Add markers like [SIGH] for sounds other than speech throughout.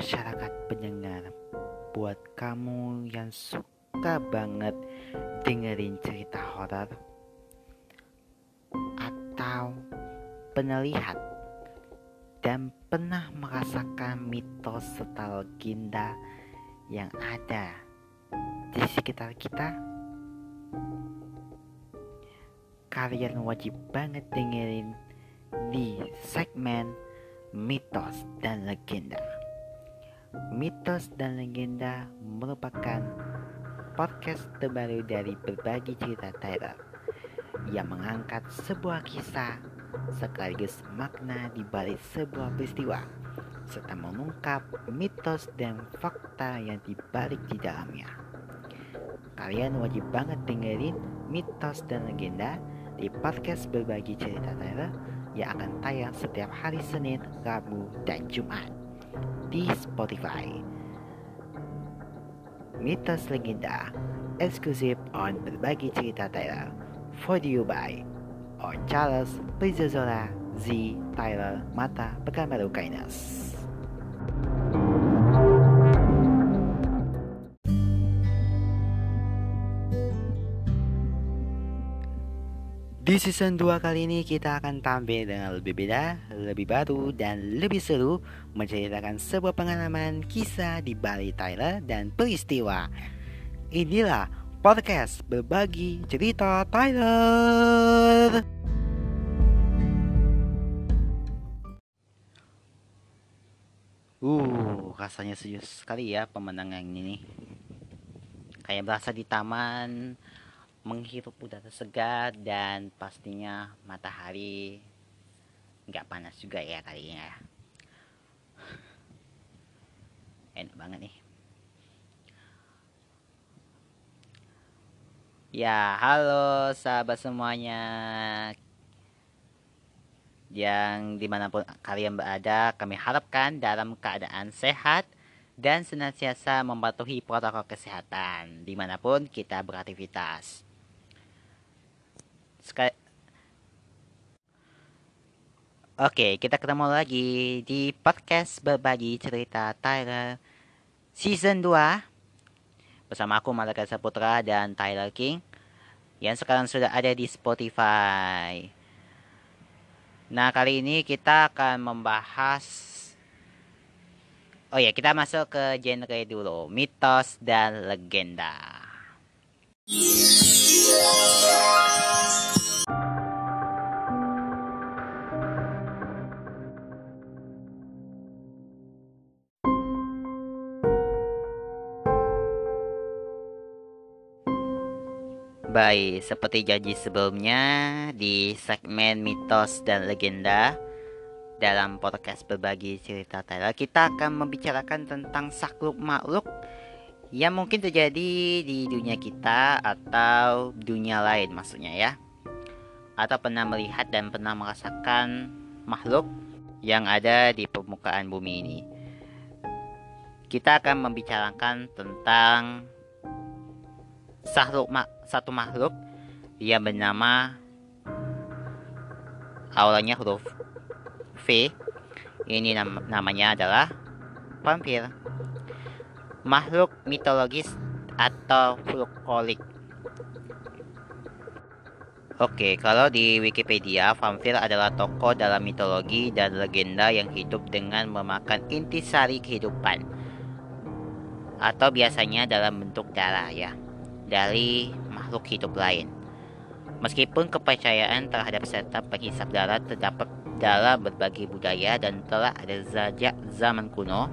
masyarakat pendengar, buat kamu yang suka banget dengerin cerita horor atau penelihat dan pernah merasakan mitos serta legenda yang ada di sekitar kita, kalian wajib banget dengerin di segmen mitos dan legenda. Mitos dan legenda merupakan podcast terbaru dari berbagi cerita Tyler yang mengangkat sebuah kisah sekaligus makna di balik sebuah peristiwa serta mengungkap mitos dan fakta yang dibalik di dalamnya. Kalian wajib banget dengerin mitos dan legenda di podcast berbagi cerita Tyler yang akan tayang setiap hari Senin, Rabu, dan Jumat di Spotify. Mitos Legenda eksklusif on berbagi cerita Tyler for you by on Charles Prizozola Z Tyler Mata Pekanbaru Kainas. Di season 2 kali ini kita akan tampil dengan lebih beda, lebih baru, dan lebih seru Menceritakan sebuah pengalaman kisah di Bali Tyler dan peristiwa. Inilah podcast berbagi cerita Tyler Uh, rasanya serius sekali ya pemenangan ini. Kayak berasa di taman menghirup udara segar dan pastinya matahari nggak panas juga ya kalinya ya. [LAUGHS] Enak banget nih. Ya halo sahabat semuanya. Yang di mana pun kalian berada kami harapkan dalam keadaan sehat dan senantiasa mematuhi protokol kesehatan di mana pun kita beraktivitas. Sekali Oke, kita ketemu lagi di podcast berbagi cerita Tyler season 2 bersama aku Malaka Saputra dan Tyler King yang sekarang sudah ada di Spotify. Nah, kali ini kita akan membahas Oh ya, kita masuk ke genre dulu, mitos dan legenda. Baik, seperti janji sebelumnya di segmen mitos dan legenda dalam podcast berbagi cerita Tyler kita akan membicarakan tentang sakluk makhluk yang mungkin terjadi di dunia kita atau dunia lain maksudnya ya. Atau pernah melihat dan pernah merasakan makhluk yang ada di permukaan bumi ini. Kita akan membicarakan tentang sakluk satu makhluk. Yang bernama awalnya huruf V. Ini nam namanya adalah vampir. Makhluk mitologis atau folklorik. Oke, kalau di Wikipedia, vampir adalah tokoh dalam mitologi dan legenda yang hidup dengan memakan intisari kehidupan atau biasanya dalam bentuk darah ya dari makhluk hidup lain. Meskipun kepercayaan terhadap serta penghisap darah terdapat dalam berbagai budaya dan telah ada sejak zaman kuno,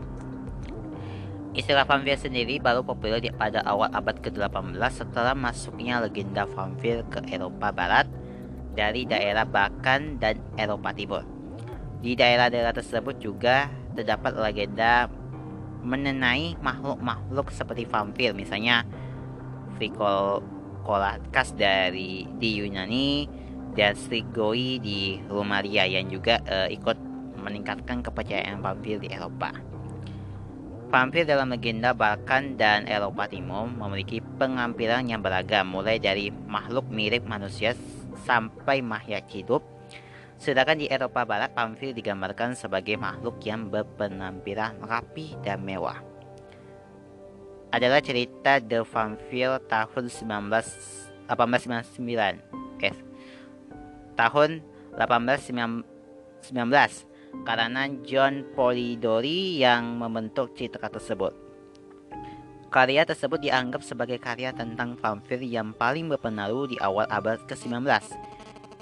Istilah vampir sendiri baru populer pada awal abad ke-18 setelah masuknya legenda vampir ke Eropa Barat dari daerah Balkan dan Eropa Timur. Di daerah-daerah tersebut juga terdapat legenda mengenai makhluk-makhluk seperti vampir, misalnya Vicolakas dari di Yunani dan Strigoi di Rumalia yang juga uh, ikut meningkatkan kepercayaan vampir di Eropa. Vampir dalam legenda Balkan dan Eropa Timur memiliki pengampilan yang beragam mulai dari makhluk mirip manusia sampai makhluk hidup Sedangkan di Eropa Barat, vampir digambarkan sebagai makhluk yang berpenampilan rapi dan mewah. Adalah cerita The Vampire tahun 19 1899. Eh, tahun 1819 karena John Polidori yang membentuk cerita tersebut. Karya tersebut dianggap sebagai karya tentang vampir yang paling berpengaruh di awal abad ke-19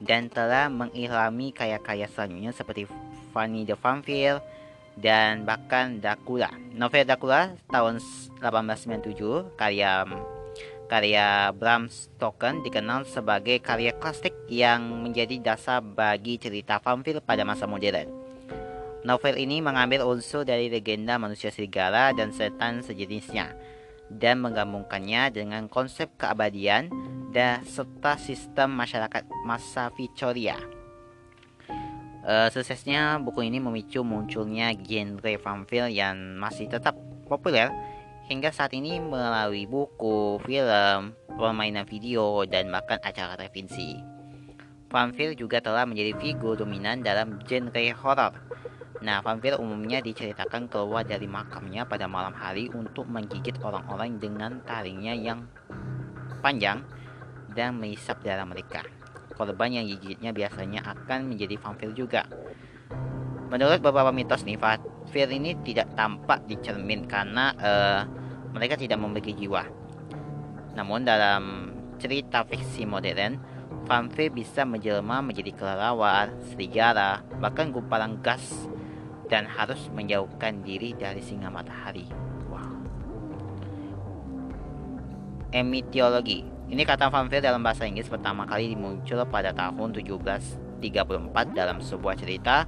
dan telah mengilhami karya-karya selanjutnya seperti Fanny the Vampire dan bahkan Dracula. Novel Dracula tahun 1897 karya karya Bram Stoker dikenal sebagai karya klasik yang menjadi dasar bagi cerita vampir pada masa modern. Novel ini mengambil unsur dari legenda manusia serigala dan setan sejenisnya dan menggabungkannya dengan konsep keabadian dan serta sistem masyarakat masa Victoria. Uh, suksesnya buku ini memicu munculnya genre vampir yang masih tetap populer hingga saat ini melalui buku, film, permainan video, dan bahkan acara televisi. Vampir juga telah menjadi figur dominan dalam genre horor Nah, vampir umumnya diceritakan keluar dari makamnya pada malam hari untuk menggigit orang-orang dengan taringnya yang panjang dan menghisap darah mereka. Korban yang gigitnya biasanya akan menjadi vampir juga. Menurut beberapa mitos nih, vampir ini tidak tampak di cermin karena uh, mereka tidak memiliki jiwa. Namun dalam cerita fiksi modern, vampir bisa menjelma menjadi kelelawar, serigala, bahkan gumpalan gas dan harus menjauhkan diri dari singa matahari. Wow. Emitiologi. Ini kata vampir dalam bahasa Inggris pertama kali muncul pada tahun 1734 dalam sebuah cerita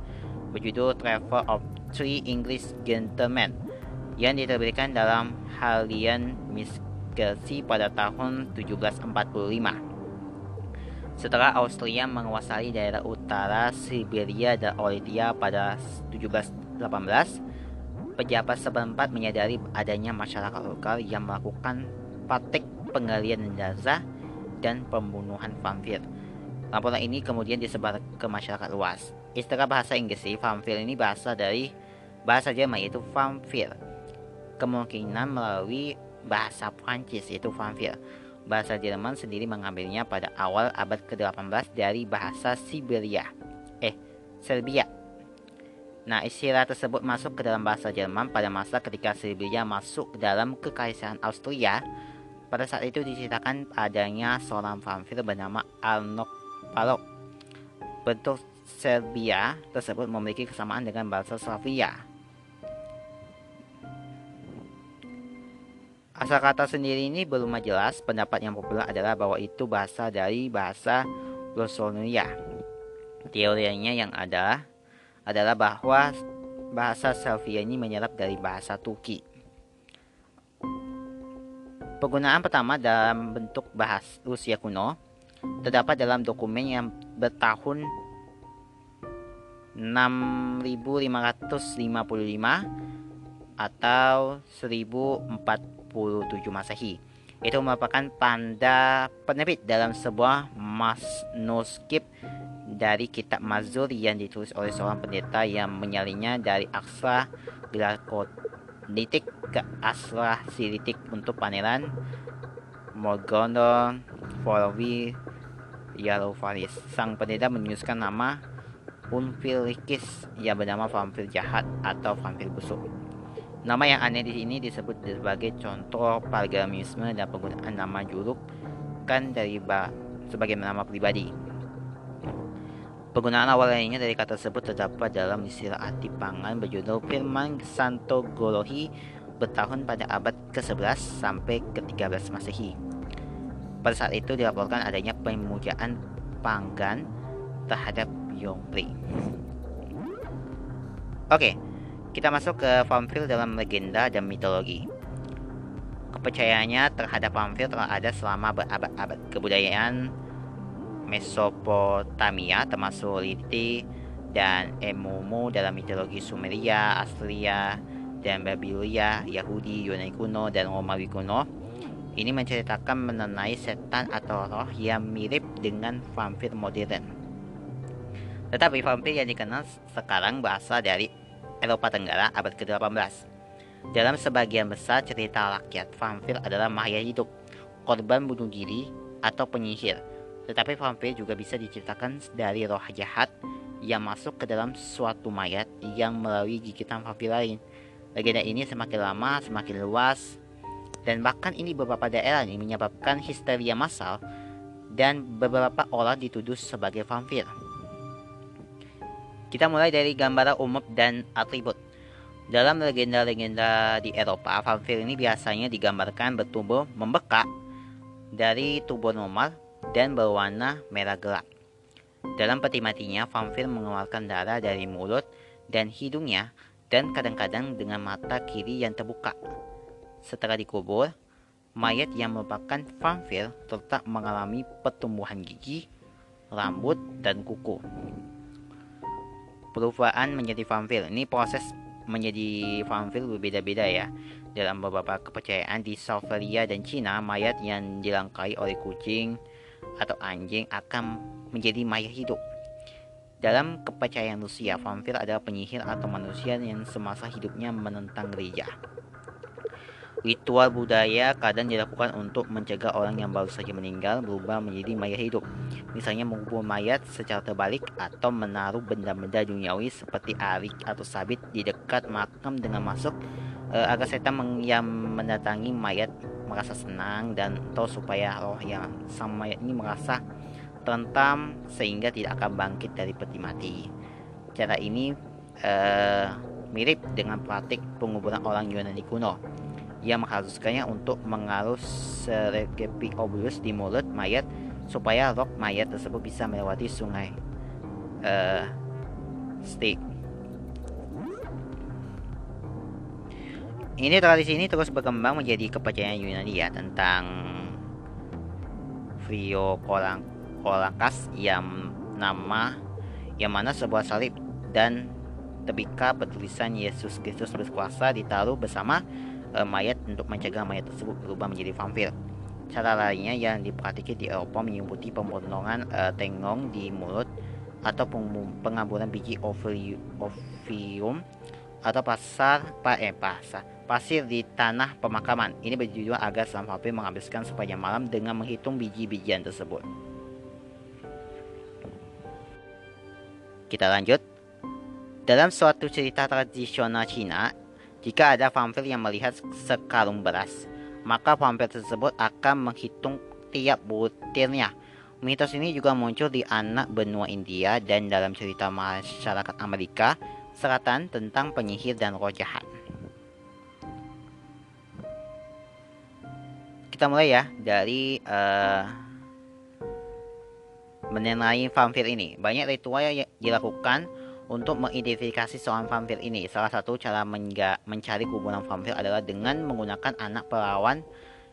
berjudul Travel of Three English Gentlemen yang diterbitkan dalam Halian Miss pada tahun 1745. Setelah Austria menguasai daerah utara Siberia dan Olimpia pada 1718, pejabat setempat menyadari adanya masyarakat lokal yang melakukan praktik penggalian jenazah dan pembunuhan vampir. Laporan ini kemudian disebar ke masyarakat luas. Istilah bahasa Inggris vampir ini bahasa dari bahasa Jerman yaitu vampir. Kemungkinan melalui bahasa Prancis yaitu vampir. Bahasa Jerman sendiri mengambilnya pada awal abad ke-18 dari bahasa Siberia. Eh, Serbia. Nah, istilah tersebut masuk ke dalam bahasa Jerman pada masa ketika Siberia masuk ke dalam kekaisaran Austria. Pada saat itu diceritakan adanya seorang vampir bernama Arnok Palok. Bentuk Serbia tersebut memiliki kesamaan dengan bahasa Slavia. Asal kata sendiri ini belum jelas. Pendapat yang populer adalah bahwa itu bahasa dari bahasa Lusonia. Teorinya yang ada adalah bahwa bahasa Slavia ini menyerap dari bahasa Turki. Penggunaan pertama dalam bentuk bahasa Rusia kuno terdapat dalam dokumen yang bertahun 6555 atau 1040 27 Masehi. Itu merupakan tanda penerbit dalam sebuah manuskrip dari kitab Mazur yang ditulis oleh seorang pendeta yang menyalinnya dari aksara glakolitik ke aksara silitik untuk pangeran Morgondo Forwi Yalovaris. Sang pendeta menuliskan nama Unfilikis yang bernama vampir jahat atau vampir busuk. Nama yang aneh di sini disebut sebagai contoh pargamisme dan penggunaan nama juluk kan dari ba sebagai nama pribadi. Penggunaan awal lainnya dari kata tersebut terdapat dalam istilah arti pangan berjudul Firman Santo Golohi bertahun pada abad ke-11 sampai ke-13 Masehi. Pada saat itu dilaporkan adanya pemujaan panggan terhadap Yongpri. Oke, okay, kita masuk ke vampir dalam legenda dan mitologi. Kepercayaannya terhadap vampir telah ada selama berabad-abad. Kebudayaan Mesopotamia termasuk Liti dan Emumu dalam mitologi Sumeria, Assyria, dan Babilonia, Yahudi, Yunani kuno, dan Romawi kuno. Ini menceritakan mengenai setan atau roh yang mirip dengan vampir modern. Tetapi vampir yang dikenal sekarang berasal dari Eropa Tenggara abad ke-18. Dalam sebagian besar cerita rakyat, vampir adalah makhluk hidup, korban bunuh diri, atau penyihir. Tetapi vampir juga bisa diciptakan dari roh jahat yang masuk ke dalam suatu mayat yang melalui gigitan vampir lain. Legenda ini semakin lama semakin luas dan bahkan ini beberapa daerah ini menyebabkan histeria massal dan beberapa orang dituduh sebagai vampir. Kita mulai dari gambaran umum dan atribut. Dalam legenda-legenda di Eropa, vampir ini biasanya digambarkan bertubuh membekak dari tubuh normal dan berwarna merah gelap. Dalam peti matinya, vampir mengeluarkan darah dari mulut dan hidungnya dan kadang-kadang dengan mata kiri yang terbuka. Setelah dikubur, mayat yang merupakan vampir tetap mengalami pertumbuhan gigi, rambut, dan kuku perubahan menjadi vampir. Ini proses menjadi vampir berbeda-beda ya. Dalam beberapa kepercayaan di Siberia dan Cina, mayat yang dilangkai oleh kucing atau anjing akan menjadi mayat hidup. Dalam kepercayaan Rusia, vampir adalah penyihir atau manusia yang semasa hidupnya menentang gereja. Ritual budaya kadang dilakukan untuk mencegah orang yang baru saja meninggal berubah menjadi mayat hidup. Misalnya mengubur mayat secara terbalik atau menaruh benda-benda duniawi seperti arik atau sabit di dekat makam dengan masuk e, agar setan yang mendatangi mayat merasa senang dan tahu supaya roh yang sang mayat ini merasa terhentam sehingga tidak akan bangkit dari peti mati. Cara ini e, mirip dengan praktik penguburan orang Yunani kuno yang mengharuskannya untuk mengarus seregepi obolus di mulut mayat supaya rok mayat tersebut bisa melewati sungai uh, Styx. Ini tradisi ini terus berkembang menjadi kepercayaan Yunani ya tentang Vio Kolankas yang nama yang mana sebuah salib dan tebika bertulisan Yesus Kristus berkuasa ditaruh bersama e, mayat untuk mencegah mayat tersebut berubah menjadi vampir. Cara lainnya yang diperhatikan di Eropa menyebutkan pemotongan e, tengong di mulut atau pengaburan biji ovium atau pasar pa, eh, pasar pasir di tanah pemakaman. Ini bertujuan agar sang vampir menghabiskan sepanjang malam dengan menghitung biji-bijian tersebut. Kita lanjut. Dalam suatu cerita tradisional Cina, jika ada vampir yang melihat sekarung beras, maka vampir tersebut akan menghitung tiap butirnya. Mitos ini juga muncul di anak benua India dan dalam cerita masyarakat Amerika Selatan tentang penyihir dan roh jahat. Kita mulai ya dari uh, mengenai vampir ini. Banyak ritual yang dilakukan untuk mengidentifikasi seorang vampir ini. Salah satu cara mencari kuburan vampir adalah dengan menggunakan anak perawan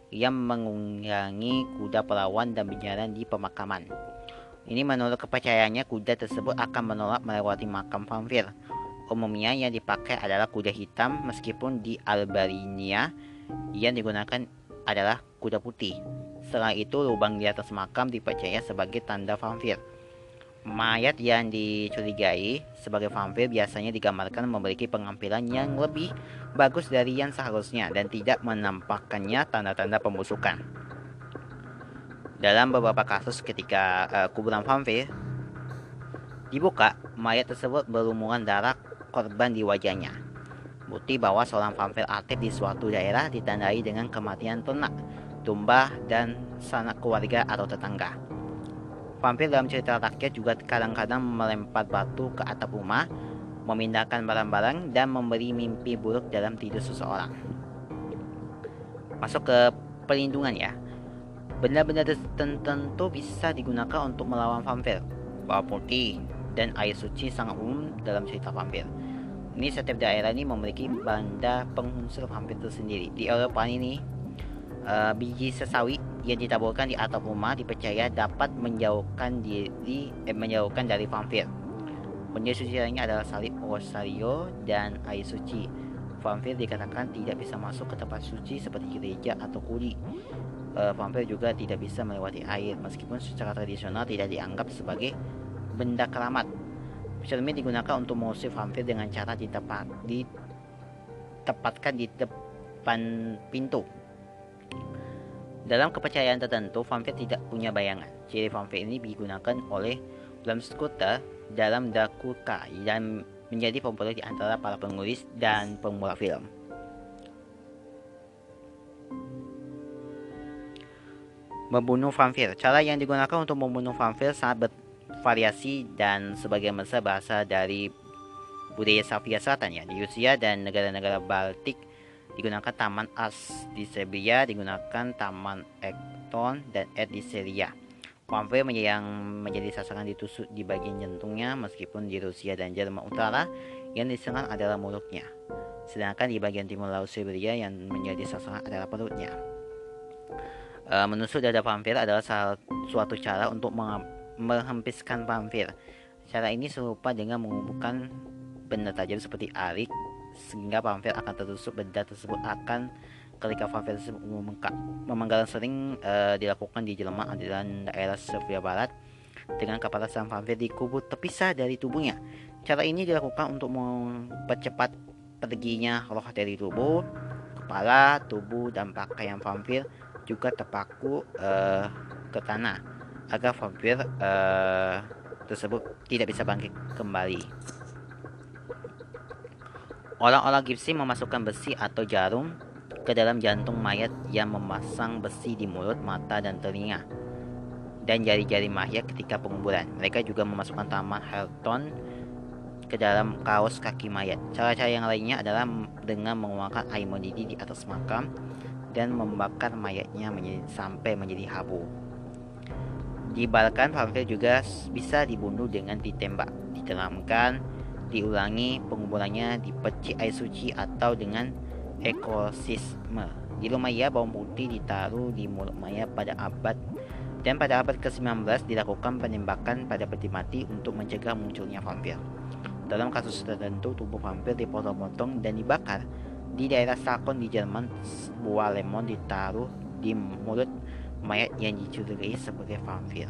yang mengunggangi kuda perawan dan berjalan di pemakaman. Ini menurut kepercayaannya kuda tersebut akan menolak melewati makam vampir. Umumnya yang dipakai adalah kuda hitam meskipun di Albania yang digunakan adalah kuda putih. Setelah itu lubang di atas makam dipercaya sebagai tanda vampir. Mayat yang dicurigai sebagai vampir biasanya digambarkan memiliki penampilan yang lebih bagus dari yang seharusnya dan tidak menampakkannya tanda-tanda pembusukan. Dalam beberapa kasus ketika uh, kuburan vampir dibuka, mayat tersebut berlumuran darah korban di wajahnya. Bukti bahwa seorang vampir aktif di suatu daerah ditandai dengan kematian ternak, domba, dan sanak keluarga atau tetangga. Vampir dalam cerita rakyat juga kadang-kadang melempar batu ke atap rumah, memindahkan barang-barang, dan memberi mimpi buruk dalam tidur seseorang. Masuk ke perlindungan ya. Benda-benda tertentu bisa digunakan untuk melawan vampir. Bawang putih dan air suci sangat umum dalam cerita vampir. Ini setiap daerah ini memiliki benda pengunsur vampir tersendiri. Di Eropa ini, uh, biji sesawi yang ditaburkan di atap rumah dipercaya dapat menjauhkan diri eh, menjauhkan dari vampir. Benda suci lainnya adalah salib rosario dan air suci. Vampir dikatakan tidak bisa masuk ke tempat suci seperti gereja atau kuli. Uh, vampir juga tidak bisa melewati air meskipun secara tradisional tidak dianggap sebagai benda keramat. Cermin digunakan untuk mengusir vampir dengan cara ditepat, ditempatkan di depan pintu. Dalam kepercayaan tertentu, vampir tidak punya bayangan. Ciri vampir ini digunakan oleh Bram Stoker dalam Dracula dan menjadi populer di antara para penulis dan pemula film. Membunuh vampir. Cara yang digunakan untuk membunuh vampir sangat bervariasi dan sebagian besar berasal dari budaya Slavia Selatan ya. Di Rusia dan negara-negara Baltik digunakan Taman As di Serbia, digunakan Taman Ekton dan Ed di Syria. Vampir yang menjadi sasaran ditusuk di bagian jantungnya meskipun di Rusia dan Jerman Utara yang diserang adalah mulutnya. Sedangkan di bagian timur Laut Siberia yang menjadi sasaran adalah perutnya. E, menusuk dada vampir adalah salah suatu cara untuk menghempiskan vampir. Cara ini serupa dengan mengumpulkan benda tajam seperti arik sehingga vampir akan tertusuk benda tersebut akan ketika vampir tersebut memenggalan sering uh, dilakukan di Jerman dan daerah Serbia Barat dengan kapal sang vampir dikubur terpisah dari tubuhnya. Cara ini dilakukan untuk mempercepat perginya roh dari tubuh, kepala, tubuh, dan pakaian vampir juga terpaku uh, ke tanah agar vampir uh, tersebut tidak bisa bangkit kembali. Orang-orang Gipsi memasukkan besi atau jarum ke dalam jantung mayat yang memasang besi di mulut, mata, dan telinga dan jari-jari mayat ketika penguburan. Mereka juga memasukkan taman Helton ke dalam kaos kaki mayat. Cara-cara yang lainnya adalah dengan mengeluarkan air mendidih di atas makam dan membakar mayatnya menjadi, sampai menjadi habu. Di Balkan, vampir juga bisa dibunuh dengan ditembak, diteramkan, diulangi penguburannya di peci air suci atau dengan ekosisme. Di Lumaya, bawang putih ditaruh di mulut Maya pada abad dan pada abad ke-19 dilakukan penembakan pada peti mati untuk mencegah munculnya vampir. Dalam kasus tertentu, tubuh vampir dipotong-potong dan dibakar di daerah Sakon di Jerman, buah lemon ditaruh di mulut mayat yang dicurigai sebagai vampir.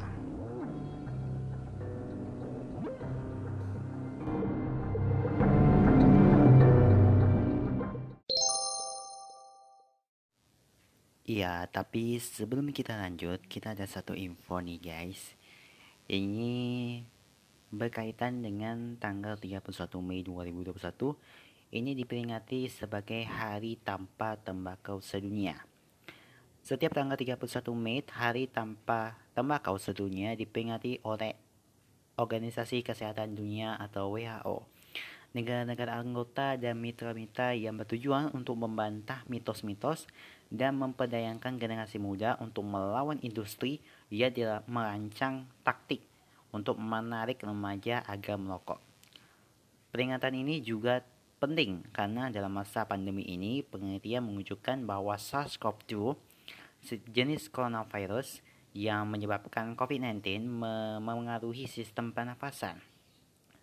Iya, tapi sebelum kita lanjut, kita ada satu info nih guys. Ini berkaitan dengan tanggal 31 Mei 2021 ini diperingati sebagai Hari Tanpa Tembakau Sedunia. Setiap tanggal 31 Mei, Hari Tanpa Tembakau Sedunia diperingati oleh Organisasi Kesehatan Dunia atau WHO. Negara-negara anggota dan mitra-mitra yang bertujuan untuk membantah mitos-mitos dan memperdayakan generasi muda untuk melawan industri yang merancang taktik untuk menarik remaja agar merokok. Peringatan ini juga penting karena dalam masa pandemi ini penelitian menunjukkan bahwa SARS-CoV-2 sejenis coronavirus yang menyebabkan COVID-19 memengaruhi sistem pernafasan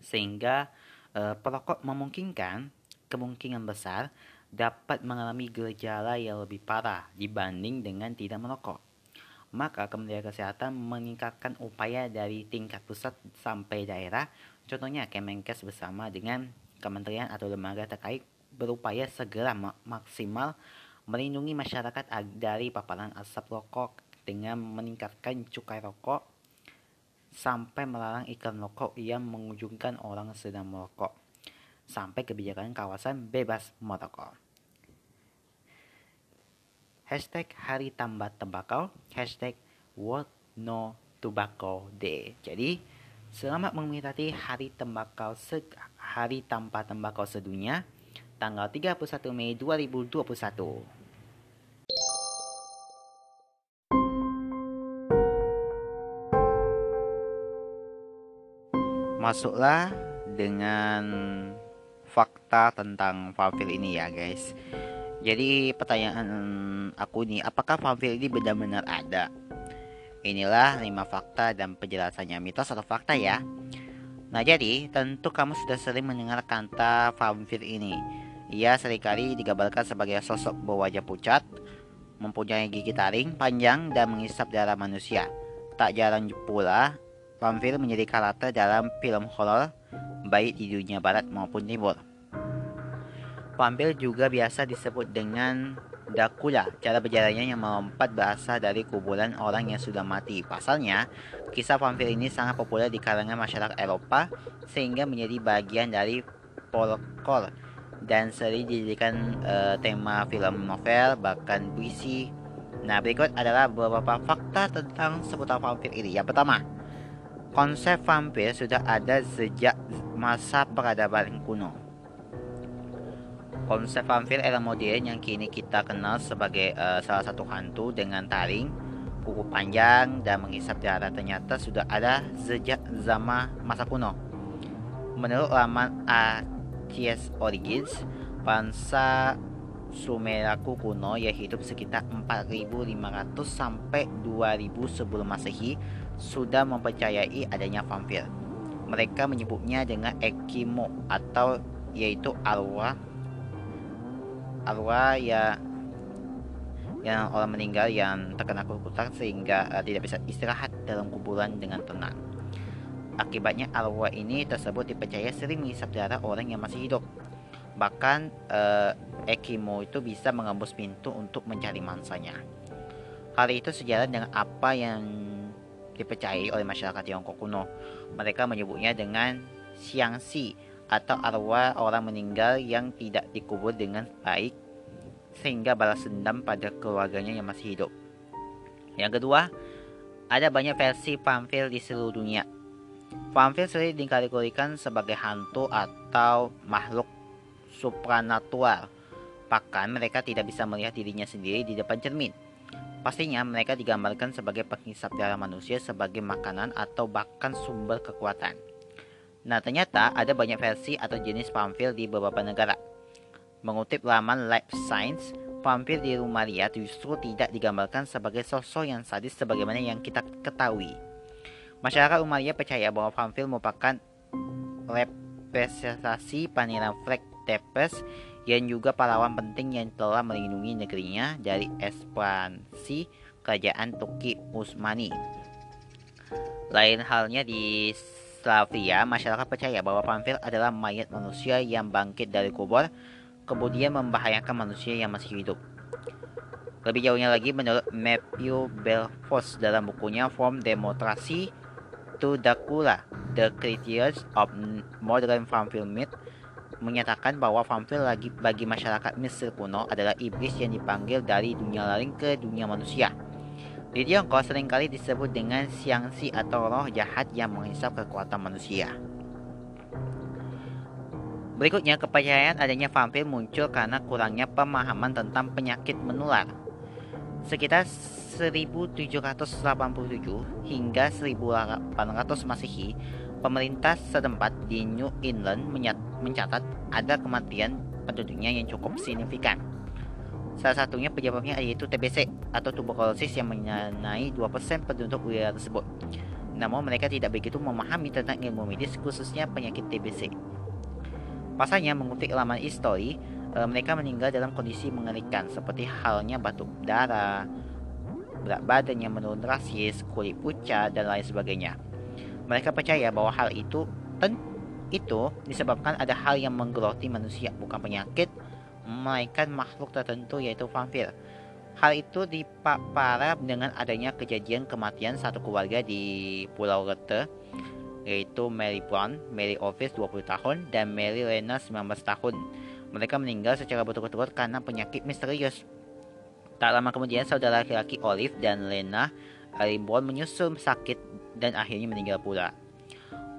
sehingga eh, perokok memungkinkan kemungkinan besar dapat mengalami gejala yang lebih parah dibanding dengan tidak merokok. Maka Kementerian Kesehatan meningkatkan upaya dari tingkat pusat sampai daerah, contohnya Kemenkes bersama dengan kementerian atau lembaga terkait berupaya segera maksimal melindungi masyarakat dari paparan asap rokok dengan meningkatkan cukai rokok sampai melarang iklan rokok yang mengunjungkan orang sedang merokok sampai kebijakan kawasan bebas merokok. Hashtag Hari Tambah Tembakau, hashtag World No Tobacco Day. Jadi, selamat memperingati Hari Tembakau Hari Tanpa Tembakau Sedunia tanggal 31 Mei 2021. Masuklah dengan fakta tentang vampir ini ya guys. Jadi pertanyaan aku nih, apakah vampir ini benar-benar ada? Inilah 5 fakta dan penjelasannya mitos atau fakta ya. Nah jadi tentu kamu sudah sering mendengar kata vampir ini. Ia sering kali digambarkan sebagai sosok berwajah pucat, mempunyai gigi taring panjang dan mengisap darah manusia. Tak jarang pula, vampir menjadi karakter dalam film horor baik di dunia barat maupun timur. Vampir juga biasa disebut dengan Dracula. Cara berjalannya yang melompat berasal dari kuburan orang yang sudah mati. Pasalnya, kisah vampir ini sangat populer di kalangan masyarakat Eropa sehingga menjadi bagian dari folklore dan sering dijadikan uh, tema film novel bahkan puisi. Nah, berikut adalah beberapa fakta tentang seputar vampir ini. Yang pertama, konsep vampir sudah ada sejak masa peradaban kuno. Konsep vampir era modern yang kini kita kenal sebagai uh, salah satu hantu dengan taring, kuku panjang, dan menghisap darah ternyata sudah ada sejak zaman masa kuno. Menurut laman Archies Origins, bangsa Sumeraku kuno yang hidup sekitar 4500 sampai 2000 sebelum Masehi sudah mempercayai adanya vampir. Mereka menyebutnya dengan Ekimo atau yaitu arwah arwah ya yang orang meninggal yang terkena kutukan sehingga uh, tidak bisa istirahat dalam kuburan dengan tenang. Akibatnya arwah ini tersebut dipercaya sering menghisap darah orang yang masih hidup. Bahkan uh, Ekimo itu bisa mengembus pintu untuk mencari mangsanya. Hal itu sejalan dengan apa yang dipercayai oleh masyarakat Tiongkok kuno. Mereka menyebutnya dengan Xiangxi atau arwah orang meninggal yang tidak dikubur dengan baik sehingga balas dendam pada keluarganya yang masih hidup. Yang kedua, ada banyak versi vampir di seluruh dunia. Vampir sering dikategorikan sebagai hantu atau makhluk supranatural. Bahkan mereka tidak bisa melihat dirinya sendiri di depan cermin. Pastinya mereka digambarkan sebagai penghisap darah manusia sebagai makanan atau bahkan sumber kekuatan. Nah, ternyata ada banyak versi atau jenis vampir di beberapa negara. Mengutip laman Life Science, vampir di Rumalia justru tidak digambarkan sebagai sosok yang sadis sebagaimana yang kita ketahui. Masyarakat Rumalia percaya bahwa vampir merupakan representasi pangeran Frank Tepes yang juga pahlawan penting yang telah melindungi negerinya dari ekspansi kerajaan Turki Utsmani. Lain halnya di Slavia, masyarakat percaya bahwa vampir adalah mayat manusia yang bangkit dari kubur, kemudian membahayakan manusia yang masih hidup. Lebih jauhnya lagi, menurut Matthew Belfast dalam bukunya From Democracy to Dracula, The Criteria of Modern Vampire Myth, menyatakan bahwa vampir lagi bagi masyarakat Mesir kuno adalah iblis yang dipanggil dari dunia lain ke dunia manusia. Di Tiongkok sering kali disebut dengan siangsi atau roh jahat yang menghisap kekuatan manusia. Berikutnya, kepercayaan adanya vampir muncul karena kurangnya pemahaman tentang penyakit menular. Sekitar 1787 hingga 1800 Masehi, pemerintah setempat di New England mencatat ada kematian penduduknya yang cukup signifikan. Salah satunya penyebabnya yaitu TBC atau tuberkulosis yang mengenai 2% penduduk wilayah tersebut. Namun mereka tidak begitu memahami tentang ilmu medis khususnya penyakit TBC. Pasalnya mengutip laman history, eh, mereka meninggal dalam kondisi mengerikan seperti halnya batuk darah, berat badan yang menurun drastis, kulit pucat dan lain sebagainya. Mereka percaya bahwa hal itu itu disebabkan ada hal yang menggeroti manusia bukan penyakit melainkan makhluk tertentu yaitu vampir. Hal itu diparah dengan adanya kejadian kematian satu keluarga di Pulau Rete yaitu Mary Brown, Mary Office 20 tahun, dan Mary Lena 19 tahun. Mereka meninggal secara berturut-turut karena penyakit misterius. Tak lama kemudian, saudara laki-laki Olive dan Lena Rimborn menyusul sakit dan akhirnya meninggal pula.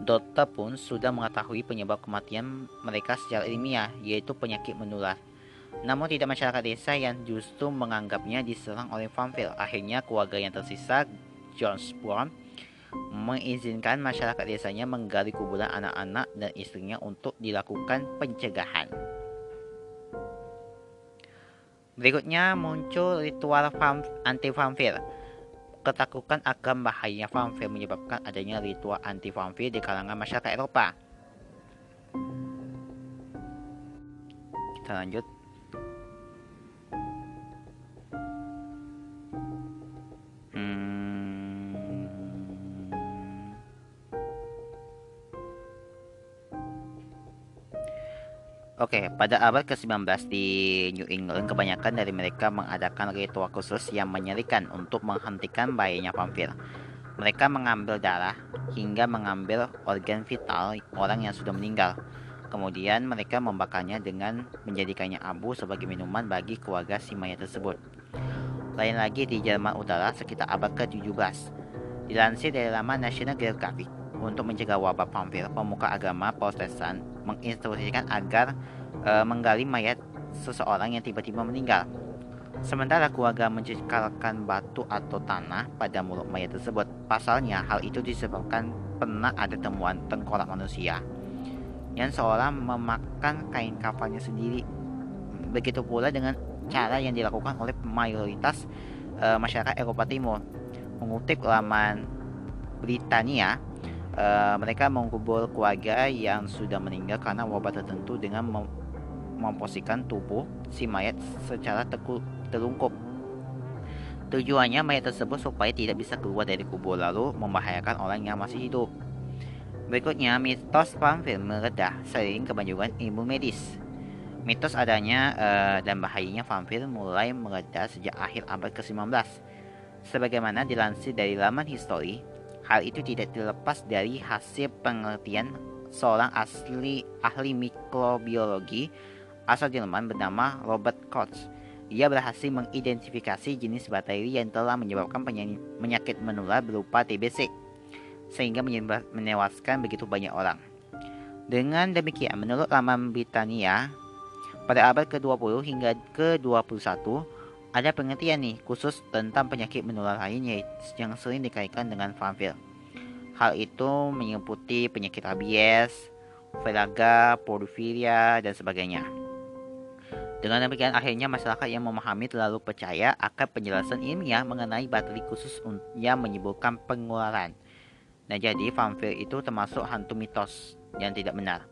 Dokter pun sudah mengetahui penyebab kematian mereka secara ilmiah, yaitu penyakit menular. Namun tidak masyarakat desa yang justru menganggapnya diserang oleh vampir. Akhirnya keluarga yang tersisa, John Brown, mengizinkan masyarakat desanya menggali kuburan anak-anak dan istrinya untuk dilakukan pencegahan. Berikutnya muncul ritual anti-vampir. Ketakutan akan bahayanya vampir menyebabkan adanya ritual anti-vampir di kalangan masyarakat Eropa. Kita lanjut. Oke, pada abad ke-19 di New England, kebanyakan dari mereka mengadakan ritual khusus yang menyerikan untuk menghentikan bahayanya vampir. Mereka mengambil darah hingga mengambil organ vital orang yang sudah meninggal. Kemudian mereka membakarnya dengan menjadikannya abu sebagai minuman bagi keluarga si mayat tersebut. Lain lagi di Jerman Utara sekitar abad ke-17. Dilansir dari laman National Geographic, untuk mencegah wabah vampir, pemuka agama Protestan menginstruksikan agar e, menggali mayat seseorang yang tiba-tiba meninggal. Sementara keluarga mencekalkan batu atau tanah pada mulut mayat tersebut. Pasalnya, hal itu disebabkan pernah ada temuan tengkorak manusia yang seorang memakan kain kafalnya sendiri. Begitu pula dengan cara yang dilakukan oleh mayoritas e, masyarakat Eropa Timur. Mengutip laman Britania, uh, mereka mengubur keluarga yang sudah meninggal karena wabah tertentu dengan mem memposisikan tubuh si mayat secara terlungkup. Tujuannya mayat tersebut supaya tidak bisa keluar dari kubur lalu membahayakan orang yang masih hidup. Berikutnya, mitos vampir meredah sering kemajuan ilmu medis. Mitos adanya uh, dan bahayanya vampir mulai meredah sejak akhir abad ke-19. Sebagaimana dilansir dari laman history, Hal itu tidak dilepas dari hasil penelitian seorang asli ahli mikrobiologi asal Jerman bernama Robert Koch. Ia berhasil mengidentifikasi jenis bakteri yang telah menyebabkan penyakit menular berupa TBC, sehingga menewaskan begitu banyak orang. Dengan demikian, menurut laman Britania, pada abad ke-20 hingga ke-21, ada pengertian nih khusus tentang penyakit menular lainnya yang sering dikaitkan dengan vampir. Hal itu meliputi penyakit rabies, velaga, porfiria, dan sebagainya. Dengan demikian akhirnya masyarakat yang memahami terlalu percaya akan penjelasan ilmiah mengenai bakteri khusus yang menyebabkan penularan. Nah jadi vampir itu termasuk hantu mitos yang tidak benar.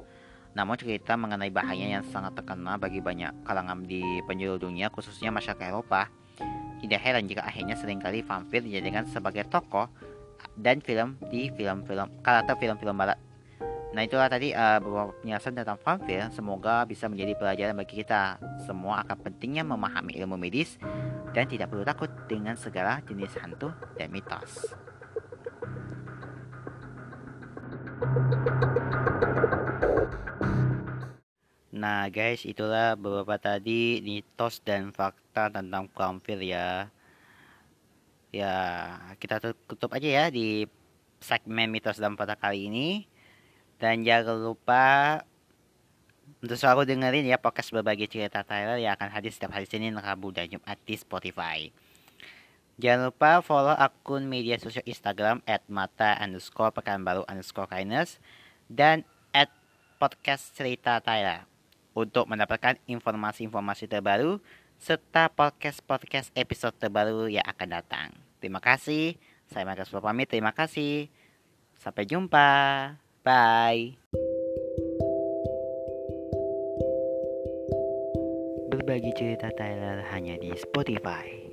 Namun cerita mengenai bahaya yang sangat terkenal bagi banyak kalangan di penjuru dunia, khususnya masyarakat Eropa. Tidak heran jika akhirnya sering kali vampir dijadikan sebagai tokoh dan film di film-film karakter film-film barat. Nah itulah tadi uh, beberapa penjelasan tentang vampir. Semoga bisa menjadi pelajaran bagi kita semua akan pentingnya memahami ilmu medis dan tidak perlu takut dengan segala jenis hantu dan mitos. Nah guys itulah beberapa tadi mitos dan fakta tentang vampir ya. Ya kita tutup aja ya di segmen mitos dan fakta kali ini. Dan jangan lupa untuk selalu dengerin ya podcast berbagi cerita Tyler yang akan hadir setiap hari Senin, Rabu, dan Jumat di Spotify. Jangan lupa follow akun media sosial Instagram at mata underscore pekanbaru underscore kindness dan at podcast cerita Tyler untuk mendapatkan informasi-informasi terbaru serta podcast-podcast episode terbaru yang akan datang. Terima kasih. Saya Marcus pamit. Terima kasih. Sampai jumpa. Bye. Berbagi cerita Tyler hanya di Spotify.